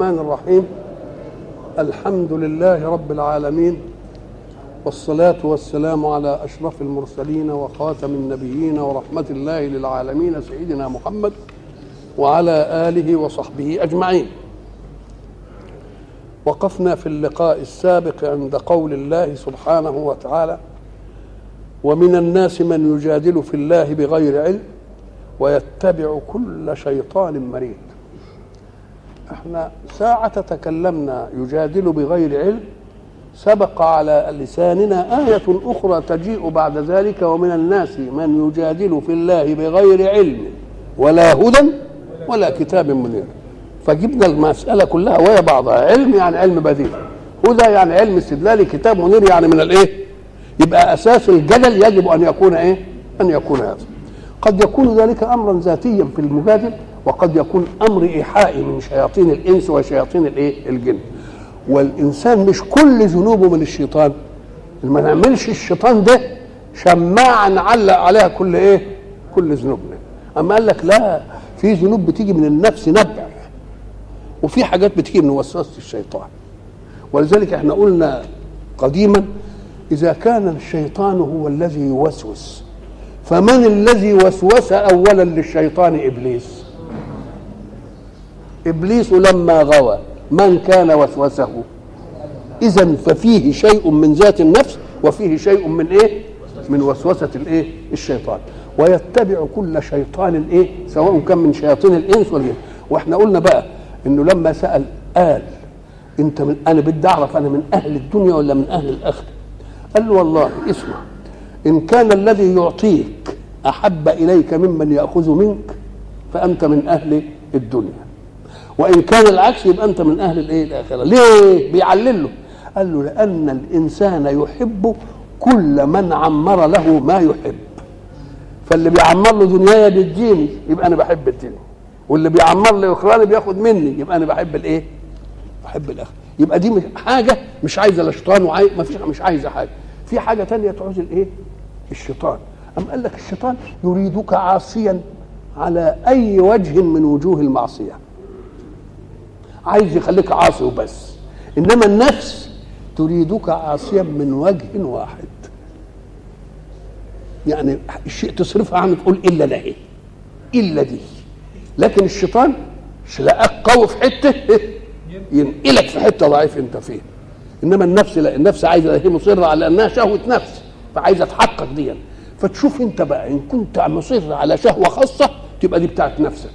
الرحمن الرحيم. الحمد لله رب العالمين والصلاة والسلام على أشرف المرسلين وخاتم النبيين ورحمة الله للعالمين سيدنا محمد وعلى آله وصحبه أجمعين. وقفنا في اللقاء السابق عند قول الله سبحانه وتعالى ومن الناس من يجادل في الله بغير علم ويتبع كل شيطان مريد. إحنا ساعة تكلمنا يجادل بغير علم سبق على لساننا آية أخرى تجيء بعد ذلك ومن الناس من يجادل في الله بغير علم ولا هدى ولا كتاب منير فجبنا المسألة كلها وهي بعضها علم يعني علم بديل. هدى يعني علم استدلالي كتاب منير يعني من الإيه؟ يبقى أساس الجدل يجب أن يكون إيه؟ أن يكون هذا. قد يكون ذلك أمرا ذاتيا في المجادل وقد يكون أمر إيحائي من شياطين الإنس وشياطين الإيه؟ الجن. والإنسان مش كل ذنوبه من الشيطان. ما نعملش الشيطان ده شماعة نعلق عليها كل إيه؟ كل ذنوبنا أما قال لك لا في ذنوب بتيجي من النفس نبع وفي حاجات بتيجي من وسوسه الشيطان. ولذلك إحنا قلنا قديما إذا كان الشيطان هو الذي يوسوس فمن الذي وسوس اولا للشيطان إبليس؟ إبليس لما غوى من كان وسوسه. اذا ففيه شيء من ذات النفس وفيه شيء من إيه؟ من وسوسة الإيه؟ الشيطان. ويتبع كل شيطان إيه سواء كان من شياطين الإنس والجن. وإحنا قلنا بقى إنه لما سأل قال أنت من أنا بدي أعرف أنا من أهل الدنيا ولا من أهل الآخرة؟ قال له والله اسمع إن كان الذي يعطيك أحب إليك ممن يأخذ منك فأنت من أهل الدنيا. وإن كان العكس يبقى أنت من أهل الإيه؟ الآخرة. ليه؟ بيعلل له. قال له لأن الإنسان يحب كل من عمر له ما يحب. فاللي بيعمر له دنيايا بيديني يبقى أنا بحب الدنيا. واللي بيعمر لي اخراني بياخد مني يبقى أنا بحب الإيه؟ بحب الآخر يبقى دي مش حاجة مش عايزة لا شيطان وعايز ما فيش مش عايزة حاجة. في حاجة تانية تعوز الإيه؟ الشيطان. أم قال لك الشيطان يريدك عاصيا على أي وجه من وجوه المعصية. عايز يخليك عاصي وبس. إنما النفس تريدك عاصيا من وجه واحد. يعني الشيء تصرفها عنه تقول إلا ده إيه إلا دي. لكن الشيطان لقاك قوي في حتة ينقلك في حتة ضعيف أنت فيه إنما النفس لا النفس عايزة هي مصرة على إنها شهوة نفس فعايزة تحقق دي فتشوف أنت بقى إن كنت مصر على شهوة خاصة تبقى دي بتاعت نفسك.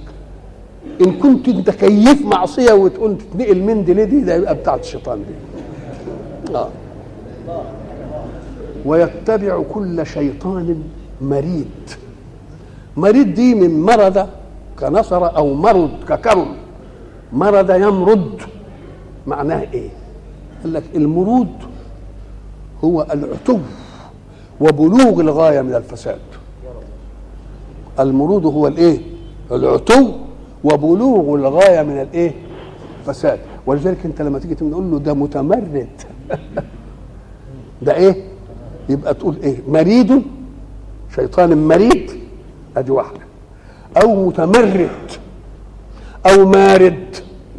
إن كنت انت كيف معصية وتقول تتنقل من دي لدي ده يبقى بتاعت الشيطان دي. آه. ويتبع كل شيطان مريد. مريد دي من مرض كنصر أو مرض ككرم. مرض يمرد معناه إيه؟ قال لك المرود هو العتو وبلوغ الغاية من الفساد. المرود هو الإيه؟ العتو وبلوغ الغاية من الإيه؟ فساد. ولذلك أنت لما تيجي تقول له ده متمرد. ده إيه؟ يبقى تقول إيه؟ مريد؟ شيطان مريد؟ أدي واحدة. أو متمرد. أو مارد.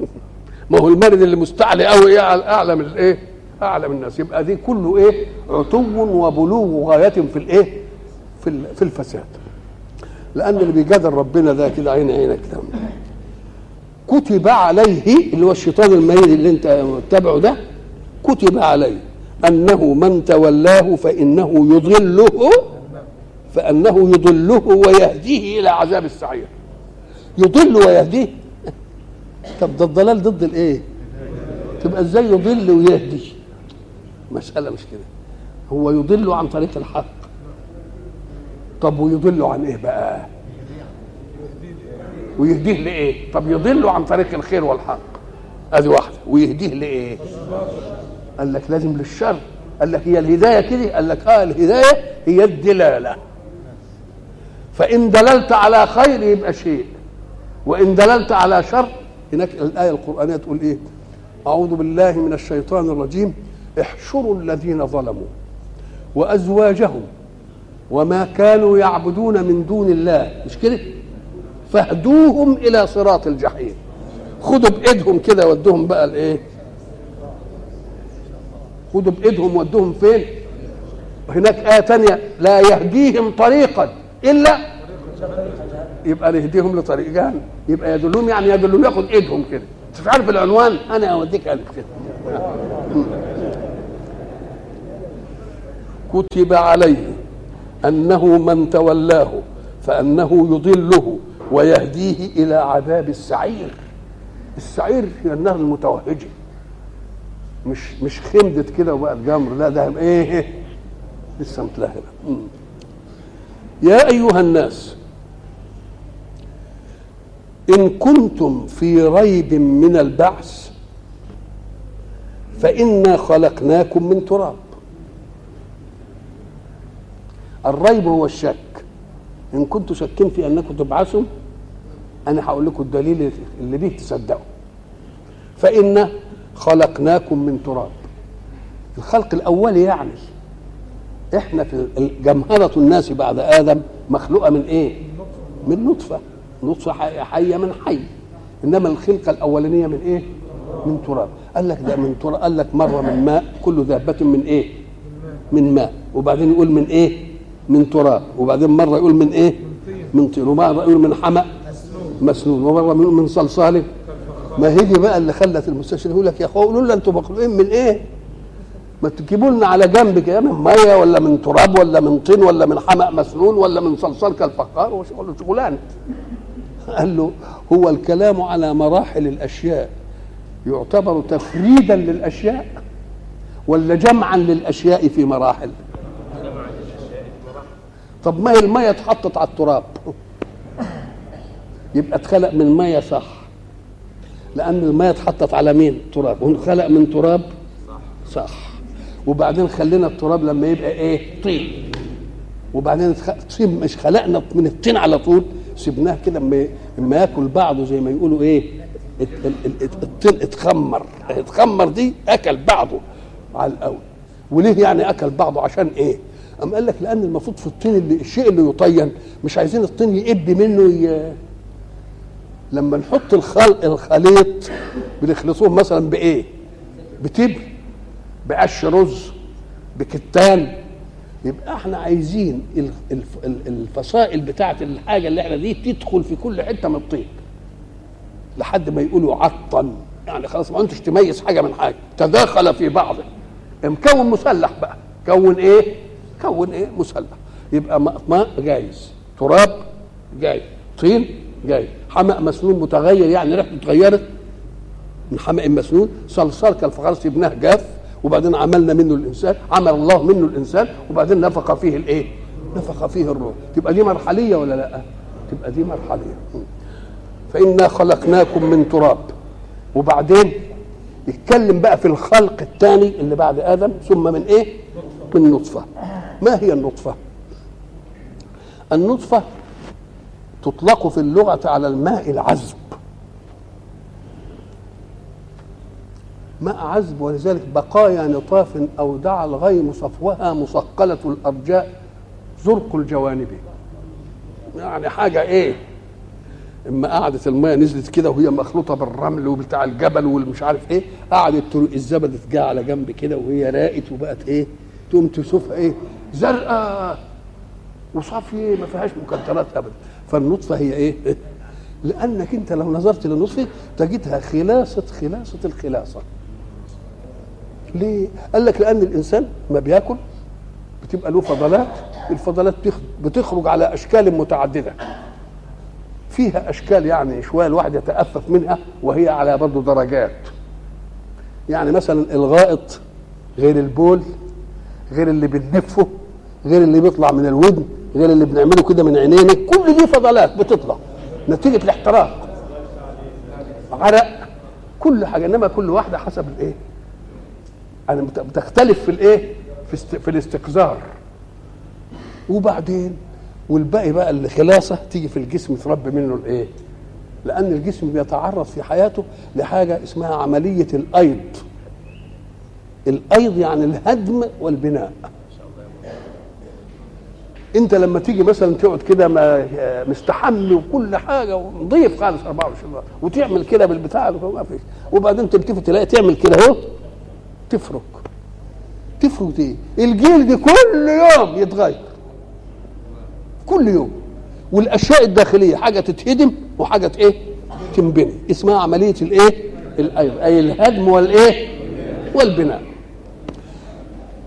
ما هو المارد اللي مستعلي قوي أعلى من الإيه؟ أعلى من الناس. يبقى دي كله إيه؟ عتو وبلوغ غايه في الإيه؟ في الفساد. لأن اللي بيجادل ربنا ده كده عين عينك كده كتب عليه اللي هو الشيطان المريد اللي انت متبعه ده كتب عليه. أنه من تولاه فإنه يضله فإنه يضله ويهديه إلى عذاب السعير. يضل ويهديه؟ طب ده الضلال ضد الإيه؟ تبقى إزاي يضل ويهدي؟ مسألة مش كده. هو يضل عن طريق الحق. طب ويضل عن إيه بقى؟ ويهديه لإيه؟ طب يضل عن طريق الخير والحق. أدي واحدة. ويهديه لإيه؟ قال لك لازم للشر. قال لك هي الهداية كده؟ قال لك آه الهداية هي الدلالة. فإن دللت على خير يبقى شيء. وإن دللت على شر هناك الآية القرآنية تقول إيه؟ أعوذ بالله من الشيطان الرجيم. احشروا الذين ظلموا وأزواجهم وما كانوا يعبدون من دون الله. مش كده؟ فاهدوهم إلى صراط الجحيم. خدوا بإيدهم كده ودوهم بقى الإيه؟ خدوا بإيدهم ودوهم فين؟ هناك آية تانية. لا يهديهم طريقا إلا يبقى نهديهم لطريق جهنم. يبقى يدلهم يعني يدلهم ياخد إيدهم كده. أنت عارف العنوان؟ أنا أوديك قلب كده. كتب عليه أنه من تولاه فأنه يضله ويهديه إلى عذاب السعير. السعير هي النهر المتوهجه مش مش خمدت كده وبقى الجمر لا ده إيه؟ لسه متلهبه يا أيها الناس إن كنتم في ريب من البعث فإنا خلقناكم من تراب. الريب هو الشك. إن كنتم شاكين في أنكم تبعثوا أنا هقول لكم الدليل اللي بيه تصدقوا. فإنا خلقناكم من تراب. الخلق الأولي يعني إحنا في جمهرة الناس بعد آدم مخلوقة من إيه؟ من نطفة. نطفة حية من حي. إنما الخلقة الأولانية من إيه؟ من تراب. قال لك ده من تراب قال لك مرة من ماء كل ذابة من إيه؟ من ماء. وبعدين يقول من إيه؟ من تراب وبعدين مرة يقول من إيه؟ من طين. ومرة يقول من حمأ. مسنون. ومرة يقول من صلصال. ما هي دي بقى اللي خلت المستشفى يقول لك يا اخويا قولوا لنا أنتوا مخلوقين من إيه؟ ما تجيبوا لنا على جنب كده من مية ولا من تراب ولا من طين ولا من حمأ مسنون ولا من صلصال كالفخار وشغل شغلانه قال له هو الكلام على مراحل الأشياء. يعتبر تفريدا للأشياء ولا جمعا للأشياء في مراحل؟ طب ما هي المية اتحطت على التراب؟ يبقى اتخلق من مية صح. لأن المية اتحطت على مين؟ تراب. وانخلق من تراب صح. وبعدين خلينا التراب لما يبقى إيه؟ طين. وبعدين طين مش خلقنا من الطين على طول سيبناه كده اما ياكل بعضه زي ما يقولوا إيه؟ الطين اتخمر. اتخمر دي أكل بعضه على الأول. وليه يعني أكل بعضه؟ عشان إيه؟ أم قال لك لأن المفروض في الطين اللي الشيء اللي يطين مش عايزين الطين يقب منه ي... لما نحط الخلق الخليط بنخلطوه مثلا بإيه؟ بتبر بقش رز بكتان يبقى إحنا عايزين الفصائل بتاعة الحاجة اللي إحنا دي تدخل في كل حتة من الطين. لحد ما يقولوا عطن يعني خلاص ما أنتش تميز حاجة من حاجة. تداخل في بعضه مكون مسلح بقى. كون إيه؟ كون إيه؟ مسلح. يبقى ماء جايز. تراب جاي طين جاي حمأ مسنون متغير يعني ريحته اتغيرت؟ من حمأ مسنون. صلصال كالفخار سيبناه جاف وبعدين عملنا منه الإنسان. عمل الله منه الإنسان وبعدين نفخ فيه الإيه؟ نفخ فيه الروح. تبقى دي مرحلية ولا لأ؟ تبقى دي مرحلية. فإنا خلقناكم من تراب. وبعدين يتكلم بقى في الخلق الثاني اللي بعد آدم ثم من إيه؟ من نطفة. ما هي النطفة؟ النطفة تطلق في اللغة على الماء العذب. ماء عذب ولذلك بقايا نطاف أودع الغيم صفوها مثقلة الأرجاء زرق الجوانب. يعني حاجة إيه؟ إما قعدت الماء نزلت كده وهي مخلوطة بالرمل وبتاع الجبل والمش عارف إيه قعدت الزبد جه على جنب كده وهي راقت وبقت إيه؟ تقوم تشوفها إيه؟ زرقاء. وصافية ما فيهاش مكترات ابدا. فالنطفة هي إيه؟ لأنك أنت لو نظرت للنطفة تجدها خلاصة خلاصة الخلاصة. ليه؟ قال لك لأن الإنسان ما بيأكل بتبقى له فضلات الفضلات بتخرج على أشكال متعددة. فيها أشكال يعني شوية الواحد يتأفف منها وهي على برضه درجات. يعني مثلا الغائط غير البول غير اللي بننفه غير اللي بيطلع من الودن غير اللي بنعمله كده من عينينا كل دي فضلات بتطلع. نتيجة الاحتراق. عرق كل حاجة إنما كل واحدة حسب الإيه؟ يعني بتختلف في الإيه؟ في, في الاستقذار وبعدين والباقي بقى اللي خلاصه تيجي في الجسم تربي منه الإيه؟ لأن الجسم بيتعرض في حياته لحاجة اسمها عملية الأيض. الايض يعني الهدم والبناء انت لما تيجي مثلا تقعد كده ما مستحمي وكل حاجة ونضيف خالص 24 ساعه وتعمل كده بالبتاع ما فيش وبعدين تلتفت تلاقي تعمل كده اهو تفرك تفرك إيه؟ الجيل دي كل يوم يتغير كل يوم والأشياء الداخلية حاجة تتهدم وحاجة إيه؟ تنبني اسمها عملية الإيه؟ الايض أي الهدم والإيه؟ والبناء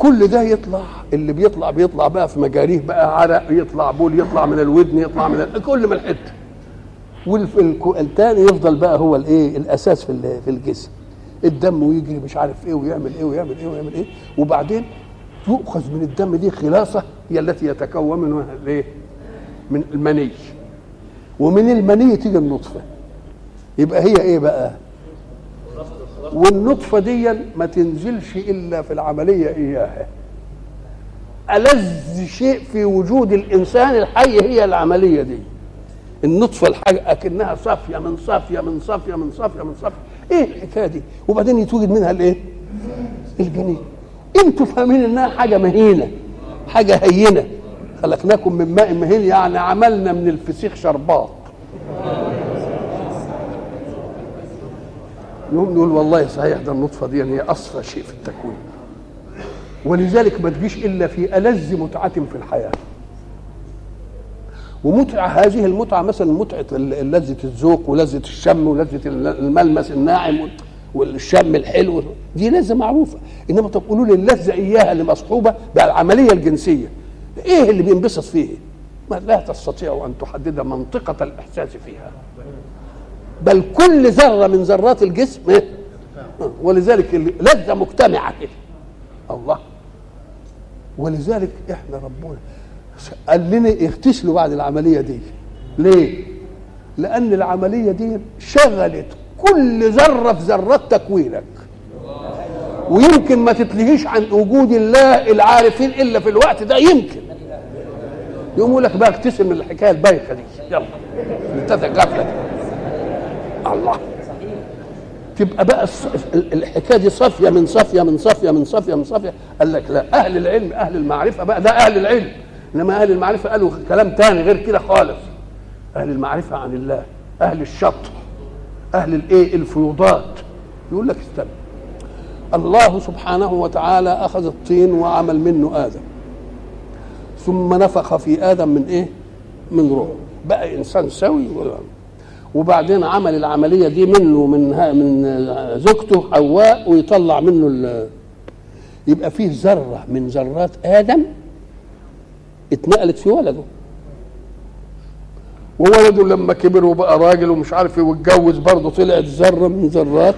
كل ده يطلع اللي بيطلع بيطلع بقى في مجاريه بقى عرق يطلع بول يطلع من الودن يطلع من ال... كل من الحتة. والتاني يفضل بقى هو الايه؟ الأساس في في الجسم. الدم ويجري مش عارف إيه ويعمل إيه ويعمل إيه ويعمل إيه. وبعدين يؤخذ من الدم دي خلاصة هي التي يتكون منها الايه؟ من المني. ومن المني تيجي النطفة. يبقى هي إيه بقى؟ والنطفة دي ما تنزلش إلا في العملية إياها. ألذ شيء في وجود الإنسان الحي هي العملية دي. النطفة الحاجة أكنها صافية من صافية من صافية من صافية من صافية. إيه الحكاية دي؟ وبعدين يتوجد منها الإيه؟ الجنين. أنتوا فاهمين إنها حاجة مهينة حاجة هينة. خلقناكم من ماء مهين يعني عملنا من الفسيخ شربات يقوم نقول والله صحيح ده النطفة دي هي أصفى شيء في التكوين. ولذلك ما تجيش إلا في ألذ متعة في الحياة. ومتعة هذه المتعة مثلا متعة لذة الذوق ولذة الشم ولذة الملمس الناعم والشم الحلو. دي لذة معروفة. إنما تقولوا لي اللذة إياها اللي مصحوبة بالعملية الجنسية. إيه اللي بينبسط فيه؟ ما لا تستطيع أن تحدد منطقة الإحساس فيها. بل كل ذرة من ذرات الجسم ولذلك لذة مجتمعة. كده الله. ولذلك إحنا ربنا قال لنا اغتسلوا بعد العملية دي. ليه؟ لأن العملية دي شغلت كل ذرة في ذرات تكوينك. ويمكن ما تتلهيش عن وجود الله العارفين إلا في الوقت ده يمكن. يقوموا لك بقى اغتسل من الحكاية البايخة دي. يلا. انتهت الغفله دي الله. تبقى بقى الحكاية دي صافية من صافية من صافية من صافية من صافية. قال لك لا أهل العلم أهل المعرفة بقى ده أهل العلم. إنما أهل المعرفة قالوا كلام تاني غير كده خالص. أهل المعرفة عن الله أهل الشطر أهل الإيه؟ الفيوضات. يقول لك استنى. الله سبحانه وتعالى أخذ الطين وعمل منه آدم. ثم نفخ في آدم من إيه؟ من روح بقى إنسان سوي ولا؟ وبعدين عمل العملية دي منه من من زوجته حواء ويطلع منه يبقى فيه ذرة من ذرات آدم اتنقلت في ولده. وولده لما كبر وبقى راجل ومش عارف إيه واتجوز برضه طلعت ذرة من ذرات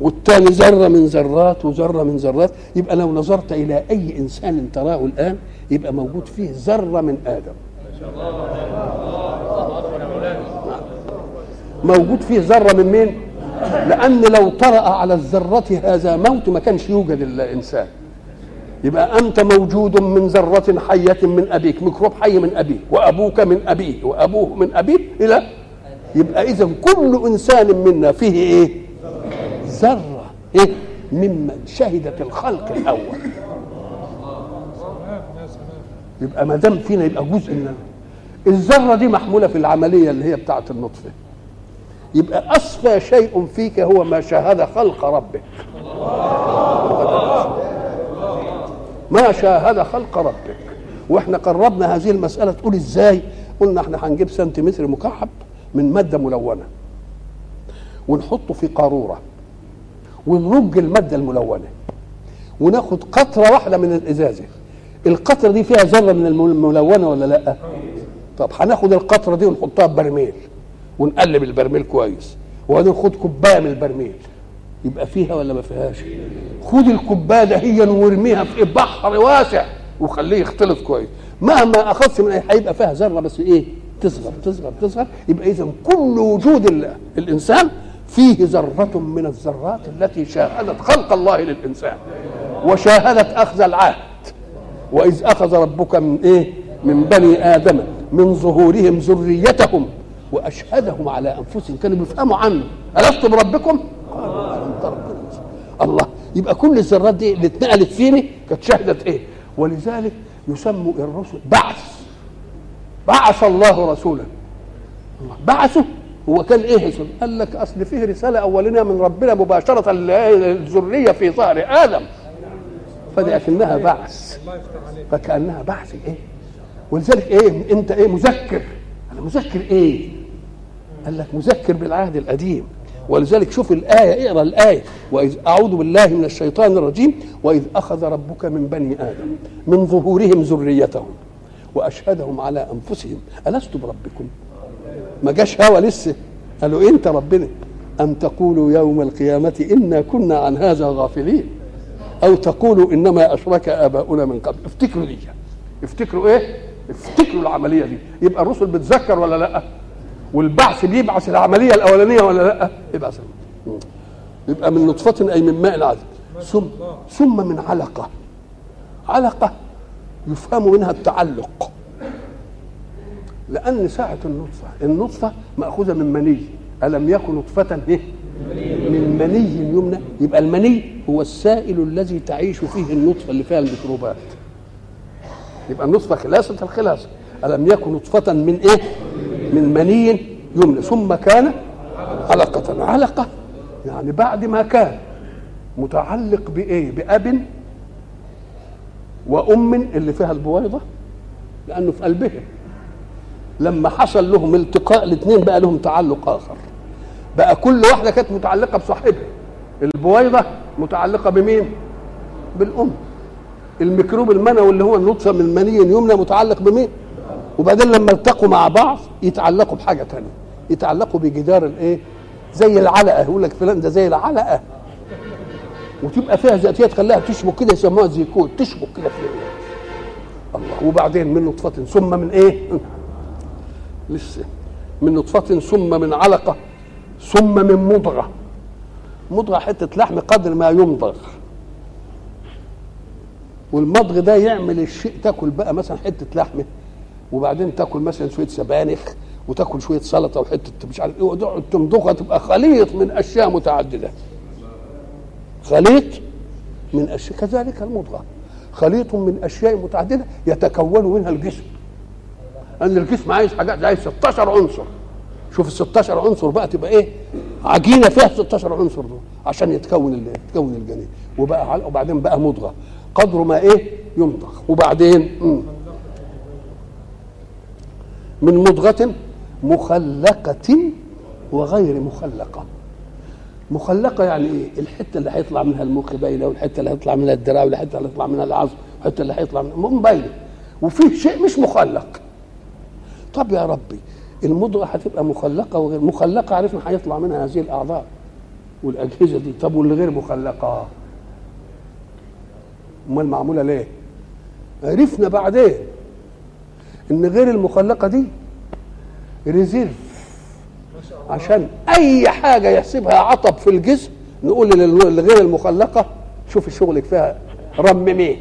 والتاني ذرة من ذرات وذرة من ذرات. يبقى لو نظرت إلى أي إنسان تراه الآن يبقى موجود فيه ذرة من آدم. موجود فيه ذرة من مين؟ لأن لو طرأ على الذرة هذا موت ما كانش يوجد الإنسان. يبقى أنت موجود من ذرة حية من أبيك ميكروب حي من أبيك وأبوك من أبيه وأبوه من ابيه إلى يبقى إذا كل إنسان منا فيه إيه؟ ذرة. إيه؟ ممن شهدت الخلق الأول. يبقى ما دام فينا يبقى جزء من الذرة دي محمولة في العملية اللي هي بتاعة النطفة. يبقى أصفى شيء فيك هو ما شاهد خلق ربك. ما شاهد خلق ربك. وإحنا قربنا هذه المسألة تقول إزاي؟ قلنا إحنا هنجيب سنتيمتر مكعب من مادة ملونة. ونحطه في قارورة. ونرج المادة الملونة. وناخد قطرة واحدة من الإزازة. القطرة دي فيها ذرة من الملونة ولا لأ؟ طب هناخد القطرة دي ونحطها في برميل. ونقلب البرميل كويس. وبعدين خد كوباية من البرميل. يبقى فيها ولا ما فيهاش؟ خد الكوباية دهيا وارميها في بحر واسع وخليه يختلط كويس. مهما اخذت من هيبقى فيها ذرة بس إيه؟ تصغر تصغر تصغر. يبقى اذا كل وجود الله الإنسان فيه ذرة من الذرات التي شاهدت خلق الله للإنسان وشاهدت أخذ العهد. وإذ أخذ ربك من إيه؟ من بني آدم من ظهورهم ذريتهم. وأشهدهم على أنفسهم. كانوا بيفهموا عنه. الست بربكم؟ الله. يبقى كل الذرات دي اللي اتنقلت فيني كانت شهدت إيه؟ ولذلك يسموا الرسل بعث. بعث الله رسولا. الله. بعثه. هو كان إيه قال لك أصل فيه رسالة اولانيه من ربنا مباشرة للذرية في ظهر آدم. فدي أكنها بعث. فكأنها بعث إيه؟ ولذلك إيه؟ أنت إيه؟ مذكر. أنا مذكر إيه؟ قال لك مذكر بالعهد القديم. ولذلك شوف الآية اقرأ الآية. وإذ أعوذ بالله من الشيطان الرجيم. وإذ أخذ ربك من بني آدم من ظهورهم ذريتهم وأشهدهم على أنفسهم. ألست بربكم؟ ما جاش هوا لسه. قالوا أنت ربنا؟ ان تقولوا يوم القيامة إنا كنا عن هذا غافلين؟ أو تقولوا إنما أشرك آباؤنا من قبل؟ افتكروا دي. افتكروا إيه؟ افتكروا العملية دي. يبقى الرسل بتذكر ولا لأ؟ والبعث بيبعث العملية الأولانية ولا لأ؟ يبعث يبقى من نطفة أي من ماء عذب ثم ثم من علقة. علقة يفهم منها التعلق. لأن ساعة النطفة النطفة مأخوذة من مني. ألم يكن نطفة إيه؟ من مني يمنى يبقى المني هو السائل الذي تعيش فيه النطفة اللي فيها الميكروبات. يبقى النطفة خلاصة الخلاصة. ألم يكن نطفة من إيه؟ من مني يمنى ثم كان علقة. علقة يعني بعد ما كان متعلق بإيه؟ بأب وأم اللي فيها البويضة لأنه في قلبهم. لما حصل لهم التقاء الاثنين بقى لهم تعلق آخر. بقى كل واحدة كانت متعلقة بصاحبها. البويضة متعلقة بمين؟ بالأم. الميكروب المنوي اللي هو النطفة من مني يمنى متعلق بمين؟ وبعدين لما التقوا مع بعض يتعلقوا بحاجة ثانية يتعلقوا بجدار الإيه؟ زي العلقة يقول لك فلان ده زي العلقة. وتبقى فيها ذاتيه تخليها تشبك كده يسموها زيكوت تشبك كده في الله. وبعدين من نطفة ثم من إيه؟ لسه. من نطفة ثم من علقة ثم من مضغة. مضغة حتة لحم قدر ما يمضغ. والمضغ ده يعمل الشيء تاكل بقى مثلا حتة لحمة وبعدين تاكل مثلا شوية سبانخ وتاكل شوية سلطة وحتة مش عارف إيه وتقعد تمضغها تبقى خليط من أشياء متعددة. خليط من أشياء كذلك المضغة. خليط من أشياء متعددة يتكون منها الجسم. ان الجسم عايز حاجات عايز 16 عنصر. شوف ال 16 عنصر بقى تبقى إيه؟ عجينة فيها 16 عنصر دول عشان يتكون يتكون الجنين. وبقى وبعدين بقى مضغة. قدر ما إيه؟ يمضغ. وبعدين؟ مم. من مضغة مخلقة وغير مخلقة. مخلقة يعني إيه؟ الحتة اللي هيطلع منها المخ باينه والحتة اللي هيطلع منها الدراع والحتة اللي هيطلع منها العظم والحتة اللي هيطلع منها باينه وفيه شيء مش مخلق. طب يا ربي المضغة هتبقى مخلقة وغير مخلقة؟ عرفنا هيطلع منها هذه الأعضاء والأجهزة دي. طب واللي غير مخلقة؟ أمال معمولة ليه؟ عرفنا بعدين. إن غير المخلقة دي ريزيرف عشان أي حاجة يحسبها عطب في الجسم نقول للغير المخلقة شوفي شغلك فيها رمميه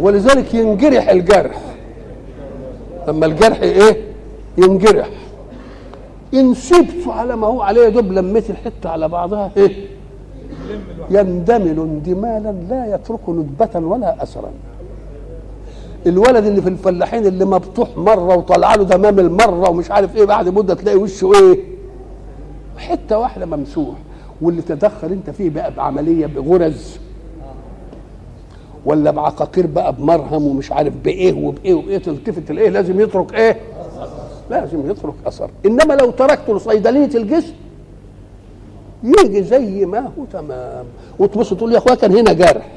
ولذلك ينجرح الجرح. لما الجرح إيه؟ ينجرح. إن سبته على ما هو عليه دوب لميت الحتة على بعضها إيه؟ يندمل اندمالا لا يترك ندبة ولا اثرا الولد اللي في الفلاحين اللي مبطوح مرة وطلع له دمام المرة ومش عارف إيه بعد مدة تلاقي وشه إيه؟ حتة واحدة ممسوح. واللي تدخل أنت فيه بقى بعملية بغرز. ولا بعقاقير بقى بمرهم ومش عارف بإيه وبإيه وبايه تلتفت تلاقيه لازم يترك إيه؟ لازم يترك أثر. إنما لو تركته لصيدلية الجسم يجي زي ما هو تمام. وتبص تقول يا أخويا كان هنا جرح.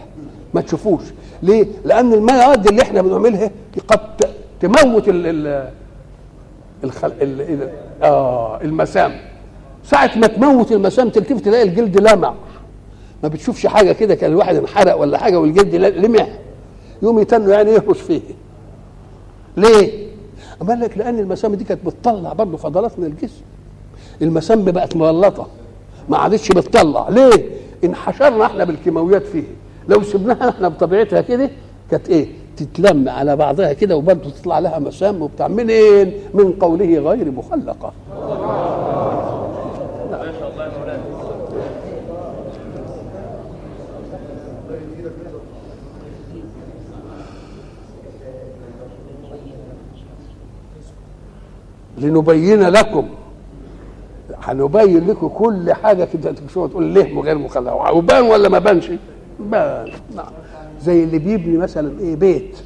ما تشوفوش. ليه؟ لأن المواد اللي إحنا بنعملها قد تموت ال ال الخل... ال... ال... آه المسام. ساعة ما تموت المسام تلتفت تلاقي الجلد لمع. ما بتشوفش حاجة كده؟ كان الواحد انحرق ولا حاجة والجلد لمع. يوم يتنوا يعني يهرش فيه. ليه؟ قال لك لأن المسام دي كانت بتطلع برضه فضلات من الجسم. المسام بقت مغلطة. ما عادتش بتطلع ليه؟ انحشرنا إحنا بالكيماويات فيه. لو سبناها إحنا بطبيعتها كده كانت إيه؟ تتلم على بعضها كده وبرضه تطلع لها مسام وبتاع. منين؟ من قوله غير مخلقة. لنبين لكم هنبين لكم كل حاجة كده تكشفوها تقول ليه غير مخلع وبان ولا ما بانش؟ بان. نعم. زي اللي بيبني مثلا إيه بيت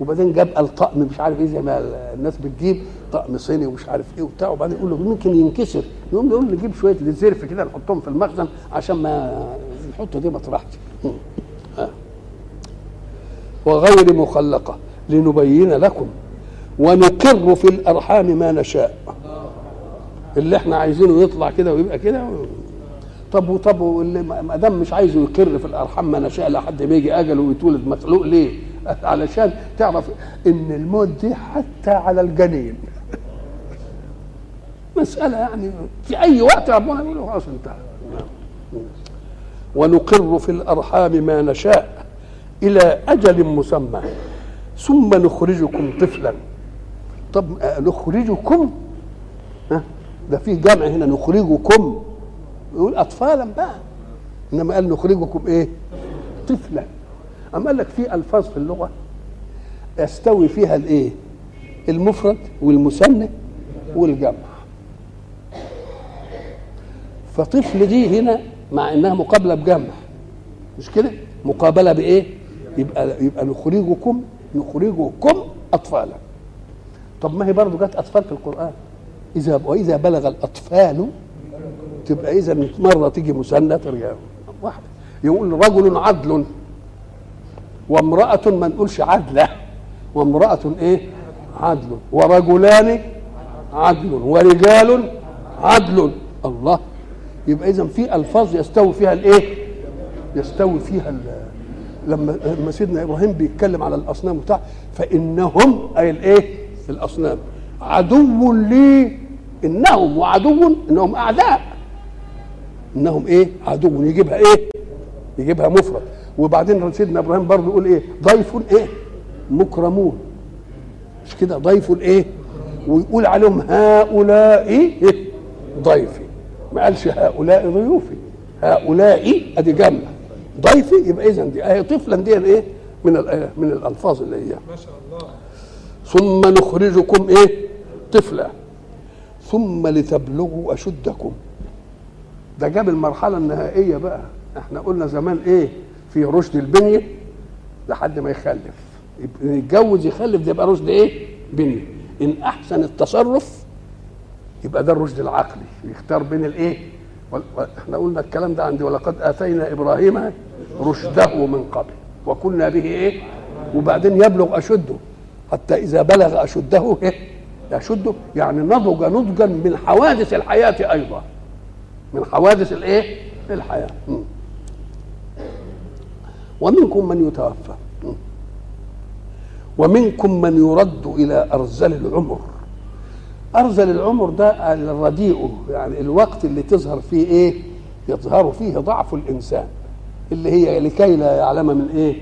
وبعدين جاب الطقم مش عارف إيه زي ما الناس بتجيب طقم صيني ومش عارف إيه وبتاع وبعدين يقول له ممكن ينكسر. يقوم يقول نجيب شوية الزرف كده نحطهم في المخزن عشان ما نحطه دي مطرحتي وغير مخلقة. لنبين لكم ونقر في الأرحام ما نشاء. اللي إحنا عايزينه يطلع كده ويبقى كده. طب وطب واللي ما دام مش عايزه يقر في الأرحام ما نشاء لحد ما يجي اجله ويتولد مخلوق ليه؟ علشان تعرف إن الموت دي حتى على الجنين. مسألة يعني في أي وقت ربنا يقول خلاص انتهى. ونقر في الأرحام ما نشاء إلى أجل مسمى. ثم نخرجكم طفلا. طب نخرجكم؟ ها؟ ده في جمع هنا نخرجكم. يقول أطفالا بقى. إنما قال نخرجكم إيه؟ طفلا. أما قال لك في ألفاظ في اللغة يستوي فيها الإيه؟ المفرد والمثنى والجمع. فطفل دي هنا مع إنها مقابلة بجمع. مش كده؟ مقابلة بإيه؟ يبقى يبقى نخرجكم نخرجكم اطفالا. طب ما هي برضه جت أطفال في القرآن. إذا وإذا بلغ الأطفال تبقى إذا مرة تيجي مثنى ترجع. واحدة يقول رجل عدل. وامرأة ما نقولش عدلة. وامرأة إيه؟ عدل. ورجلان عدل. ورجال عدل. الله. يبقى إذا في ألفاظ يستوي فيها الإيه؟ يستوي فيها لما لما سيدنا إبراهيم بيتكلم على الأصنام بتاع فإنهم أي الإيه؟ الأصنام. عدو لي إنهم وعدو إنهم أعداء. إنهم إيه؟ عدو. يجيبها إيه؟ يجيبها مفرد. وبعدين سيدنا إبراهيم برضه يقول إيه؟ ضيف إيه؟ مكرمون. مش كده؟ ضيف إيه؟ ويقول عليهم هؤلاء إيه؟ ضيفي. ما قالش هؤلاء ضيوفي. هؤلاء أدي جمع ضيفي يبقى اذا دي آية طفلا دي إيه؟ من من الألفاظ اللي هي. ما شاء الله. ثم نخرجكم إيه؟ طفلا. ثم لتبلغوا أشدكم. ده جاب المرحلة النهائية بقى. إحنا قلنا زمان إيه؟ في رشد البنية لحد ما يخلف. يتجوز يخلف ده يبقى رشد إيه؟ بنيه إن أحسن التصرف يبقى ده الرشد العقلي. يختار بين الإيه؟ إحنا قلنا الكلام ده عندي. ولقد آتينا إبراهيم رشده من قبل. وكنا به إيه؟ وبعدين يبلغ أشده. حتى إذا بلغ أشده إيه؟ يشده يعني نضج نضجا من حوادث الحياة أيضا. من حوادث الإيه؟ الحياة. م. ومنكم من يتوفى. ومنكم من يرد إلى أرذل العمر. أرذل العمر ده الرديء يعني الوقت اللي تظهر فيه إيه؟ يظهر فيه ضعف الإنسان اللي هي لكي لا يعلم من إيه؟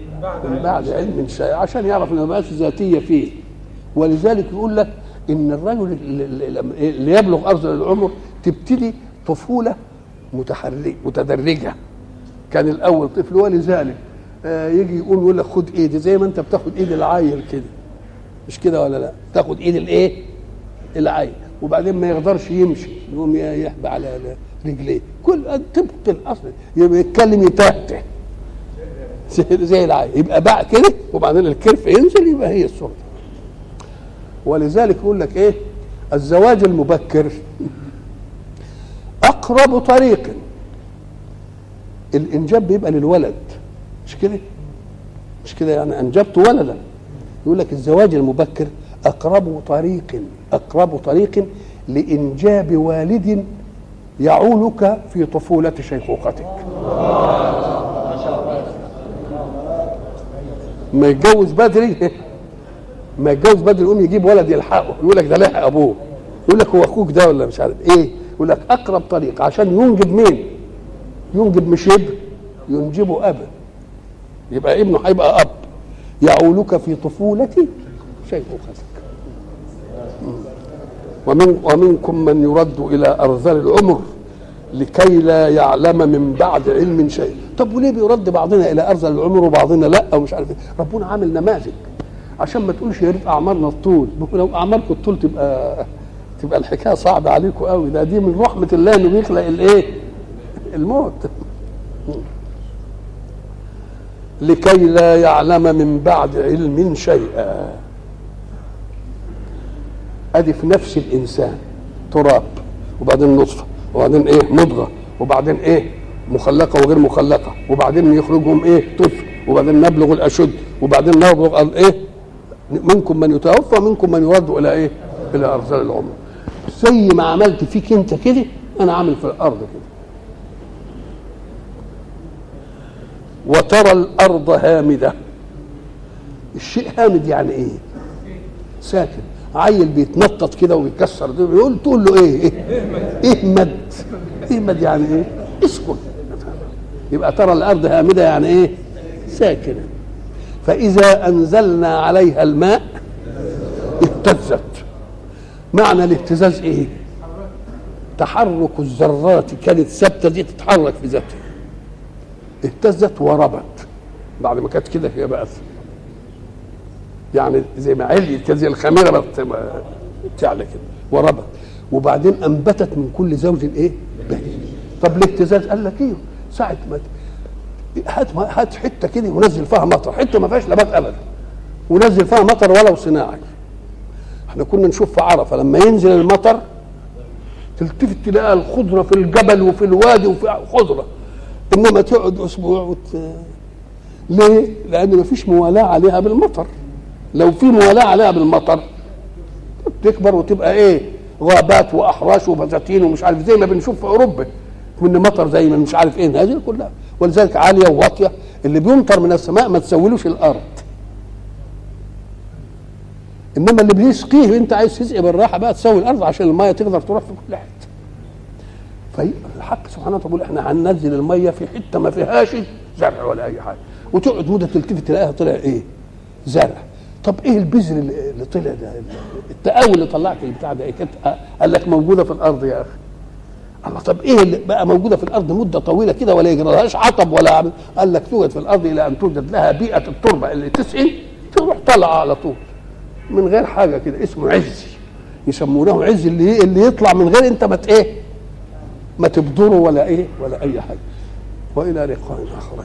من بعد علم شيء عشان يعرف ان ما ذاتية فيه. ولذلك يقول لك إن الرجل اللي يبلغ ارذل العمر تبتدي طفولة متحرك متدرجة. كان الأول طفل ولذلك آه يجي يقول يقول لك خد إيدي زي ما أنت بتاخد إيد العيل كده. مش كده ولا لا؟ تاخد إيد الإيه؟ العين وبعدين ما يقدرش يمشي. يقوم يحبى على رجليه. كل طبق الأصل. يبقى يتكلم يتهته زي العين يبقى باع كده وبعدين الكرف ينزل يبقى هي الصورة. ولذلك يقول لك إيه؟ الزواج المبكر أقرب طريق. الإنجاب بيبقى للولد. مش كده؟ مش كده يعني؟ أنجبت ولدا. يقول لك الزواج المبكر أقرب طريق أقرب طريق لإنجاب والد يعولك في طفولة شيخوختك. ما يتجوز بدري. ما يتجوز بدري يقوم يجيب ولد يلحقه. يقول لك ده لحق أبوه. يقول لك هو أخوك ده ولا مش عارف إيه. يقول لك أقرب طريق عشان ينجب مين؟ ينجب مش ابن. ينجبه ابا يبقى ابنه هيبقى أب. يعولك في طفوله شيخوختك ومن ومنكم من يرد إلى أرذل العمر لكي لا يعلم من بعد علم شيء. طب وليه بيرد بعضنا إلى أرذل العمر وبعضنا لأ ومش عارف إيه؟ ربنا عامل نماذج. عشان ما تقولش يا ريت أعمارنا الطول لو أعماركم الطول تبقى تبقى الحكاية صعبة عليكم قوي. ده دي من رحمة الله إنه بيخلق الإيه؟ الموت. لكي لا يعلم من بعد علم شيئا. أدي في نفس الإنسان. تراب. وبعدين نطفة. وبعدين إيه؟ مضغة. وبعدين إيه؟ مخلقة وغير مخلقة. وبعدين يخرجهم إيه؟ طفل. وبعدين نبلغ الأشد. وبعدين نبلغ الايه منكم من يتوفى ومنكم من يرد إلى إيه؟ إلى أرذل العمر. زي ما عملت فيك أنت كده أنا عامل في الأرض كده. وترى الأرض هامدة. الشيء هامد يعني إيه؟ ساكن. عيل بيتنطط كده ويكسر ده يقول تقول له إيه؟ إيه؟ إهمد. إهمد يعني إيه؟ اسكن يبقى ترى الأرض هامدة يعني إيه؟ ساكنة. فإذا أنزلنا عليها الماء اهتزت. معنى الاهتزاز إيه؟ تحرك الذرات كانت ثابتة دي تتحرك في ذاتها. اهتزت وربت. بعد ما كانت كده هي بقت يعني زي ما عليت كده زي الخميرة بقت تعلى كده وربت. وبعدين أنبتت من كل زوج إيه؟ بهيج. طب الاهتزاز قال لك إيه؟ ساعة ما هات هات حتة كده ونزل فيها مطر. حتة ما فيهاش نبات ابدا. ونزل فيها مطر ولو صناعي. إحنا كنا نشوف في عرفة لما ينزل المطر تلتفت تلاقي الخضرة في الجبل وفي الوادي وفي خضرة. إنما تقعد أسبوع وت... ليه؟ لأن ما فيش موالاة عليها بالمطر. لو في موالاة عليها بالمطر تكبر وتبقى إيه؟ غابات وأحراش وبساتين ومش عارف زي ما بنشوف في أوروبا. من مطر زي ما مش عارف إيه هذه كلها. ولذلك عالية وواطية. اللي بيمطر من السماء ما تسولوش الأرض. إنما اللي بيسقيه أنت عايز تسقي بالراحة بقى تسوي الأرض عشان المية تقدر تروح في كل حتة. فالحق سبحانه وتعالى بيقول إحنا هننزل المية في حتة ما فيهاش زرع ولا أي حاجة. وتقعد مدة تلتفت تلاقيها طلع إيه؟ زرع. طب إيه البذر اللي طلع ده؟ التقاوي اللي طلعت البتاع ده؟ كانت قال لك موجودة في الأرض يا أخي. الله. طب إيه اللي بقى موجودة في الأرض مدة طويلة كده ولا يجرالهاش عطب ولا عمل قال لك توجد في الأرض إلى أن توجد لها بيئة التربة اللي تسقي تروح طالعة على طول. من غير حاجة كده اسمه عز يسمونه عز اللي اللي يطلع من غير أنت ما إيه؟ ما تبذره ولا إيه؟ ولا أي حاجة. وإلى لقاء آخر.